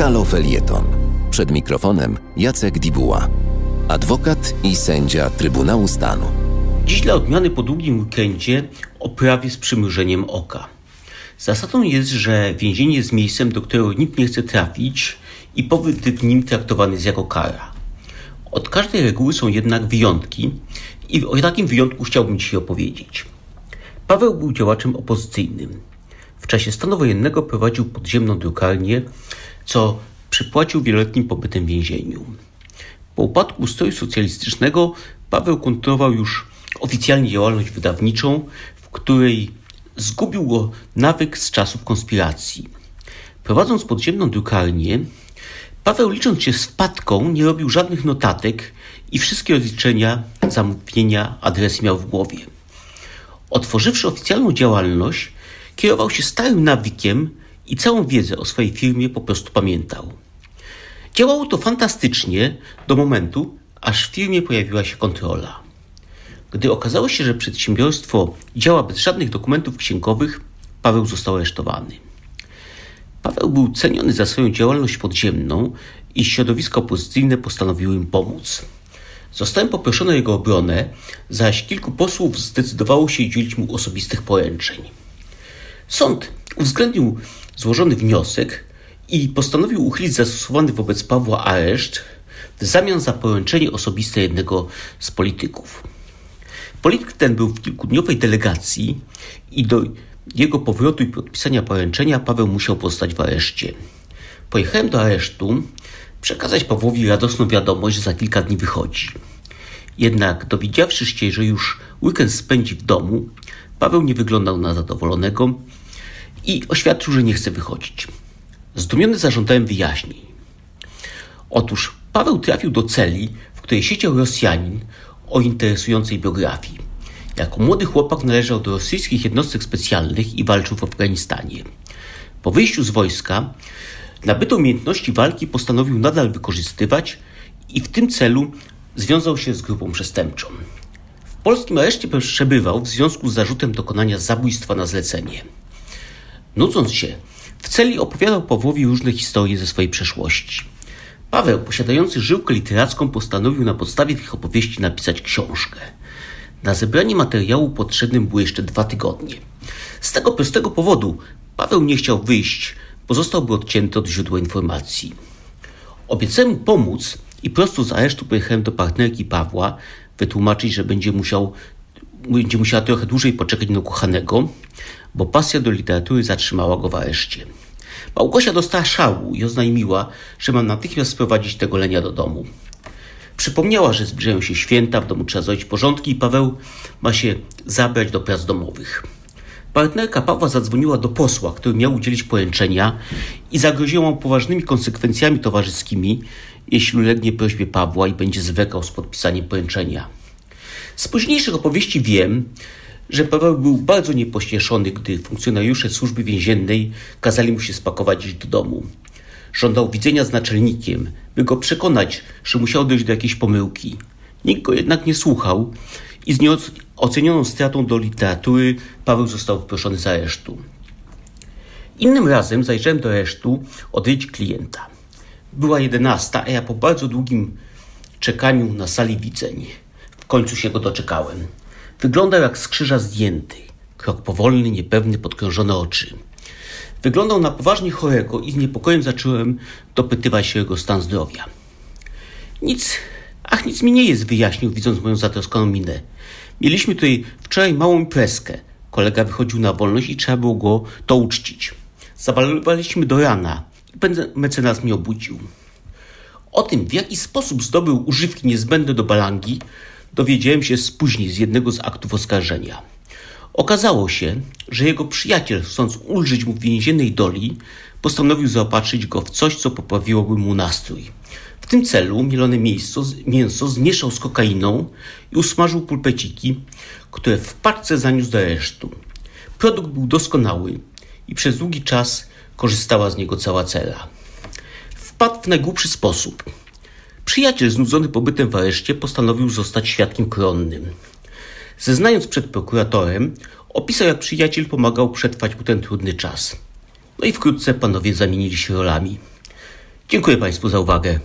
Halo Felieton. Przed mikrofonem Jacek Dibuła, adwokat i sędzia Trybunału Stanu. Dziś dla odmiany po długim weekendzie o prawie z przymrużeniem oka. Zasadą jest, że więzienie jest miejscem, do którego nikt nie chce trafić i pobyt w nim traktowany jest jako kara. Od każdej reguły są jednak wyjątki i o takim wyjątku chciałbym dzisiaj opowiedzieć. Paweł był działaczem opozycyjnym. Czasie stanu wojennego prowadził podziemną drukarnię, co przypłacił wieloletnim pobytem w więzieniu. Po upadku ustroju socjalistycznego Paweł kontynuował już oficjalnie działalność wydawniczą, w której zgubił go nawyk z czasów konspiracji. Prowadząc podziemną drukarnię, Paweł licząc się z wpadką nie robił żadnych notatek i wszystkie rozliczenia, zamówienia, adresy miał w głowie. Otworzywszy oficjalną działalność, kierował się starym nawykiem i całą wiedzę o swojej firmie po prostu pamiętał. Działało to fantastycznie do momentu, aż w firmie pojawiła się kontrola. Gdy okazało się, że przedsiębiorstwo działa bez żadnych dokumentów księgowych, Paweł został aresztowany. Paweł był ceniony za swoją działalność podziemną i środowisko opozycyjne postanowiło im pomóc. Zostałem poproszony o jego obronę, zaś kilku posłów zdecydowało się udzielić mu osobistych poręczeń. Sąd uwzględnił złożony wniosek i postanowił uchylić zastosowany wobec Pawła areszt w zamian za poręczenie osobiste jednego z polityków. Polityk ten był w kilkudniowej delegacji i do jego powrotu i podpisania poręczenia Paweł musiał pozostać w areszcie. Pojechałem do aresztu przekazać Pawłowi radosną wiadomość, że za kilka dni wychodzi. Jednak dowiedziawszy się, że już weekend spędzi w domu, Paweł nie wyglądał na zadowolonego i oświadczył, że nie chce wychodzić. Zdumiony zażądałem wyjaśnień. Otóż Paweł trafił do celi, w której siedział Rosjanin o interesującej biografii. Jako młody chłopak należał do rosyjskich jednostek specjalnych i walczył w Afganistanie. Po wyjściu z wojska nabyte umiejętności walki postanowił nadal wykorzystywać i w tym celu związał się z grupą przestępczą. W polskim areszcie przebywał w związku z zarzutem dokonania zabójstwa na zlecenie. Nudząc się, w celi opowiadał Pawłowi różne historie ze swojej przeszłości. Paweł, posiadający żyłkę literacką, postanowił na podstawie tych opowieści napisać książkę. Na zebranie materiału potrzebnym było jeszcze dwa tygodnie. Z tego prostego powodu Paweł nie chciał wyjść, bo zostałby odcięty od źródła informacji. Obiecałem mu pomóc i prosto z aresztu pojechałem do partnerki Pawła, wytłumaczyć, że będzie musiał będzie musiała trochę dłużej poczekać na ukochanego, bo pasja do literatury zatrzymała go w areszcie. Małgosia dostała szału i oznajmiła, że ma natychmiast sprowadzić tego lenia do domu. Przypomniała, że zbliżają się święta, w domu trzeba zrobić porządki i Paweł ma się zabrać do prac domowych. Partnerka Pawła zadzwoniła do posła, który miał udzielić poręczenia i zagroziła mu poważnymi konsekwencjami towarzyskimi, jeśli ulegnie prośbie Pawła i będzie zwlekał z podpisaniem poręczenia. Z późniejszych opowieści wiem, że Paweł był bardzo niepośpieszony, gdy funkcjonariusze służby więziennej kazali mu się spakować iść do domu. Żądał widzenia z naczelnikiem, by go przekonać, że musiał dojść do jakiejś pomyłki. Nikt go jednak nie słuchał i z nieocenioną stratą do literatury Paweł został wyproszony z aresztu. Innym razem zajrzałem do aresztu odwiedzić klienta. Była jedenasta, a ja po bardzo długim czekaniu na sali widzeń w końcu się go doczekałem. Wyglądał jak z krzyża zdjęty. Krok powolny, niepewny, podkrążone oczy. Wyglądał na poważnie chorego i z niepokojem zacząłem dopytywać się o jego stan zdrowia. Nic, ach, nic mi nie jest, wyjaśnił, widząc moją zatroskaną minę. Mieliśmy tutaj wczoraj małą imprezkę. Kolega wychodził na wolność i trzeba było go to uczcić. Zawalowaliśmy do rana i mecenas mnie obudził. O tym, w jaki sposób zdobył używki niezbędne do balangi, dowiedziałem się później z jednego z aktów oskarżenia. Okazało się, że jego przyjaciel, chcąc ulżyć mu w więziennej doli, postanowił zaopatrzyć go w coś, co poprawiłoby mu nastrój. W tym celu mielone mięso, mięso zmieszał z kokainą i usmażył pulpeciki, które w paczce zaniósł do aresztu. Produkt był doskonały i przez długi czas korzystała z niego cała cela. Wpadł w najgłupszy sposób. Przyjaciel znudzony pobytem w areszcie postanowił zostać świadkiem koronnym. Zeznając przed prokuratorem, opisał jak przyjaciel pomagał przetrwać mu ten trudny czas. No i wkrótce panowie zamienili się rolami. Dziękuję Państwu za uwagę.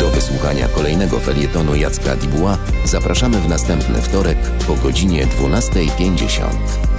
Do wysłuchania kolejnego felietonu Jacka Dibuła zapraszamy w następny wtorek po godzinie 12.50.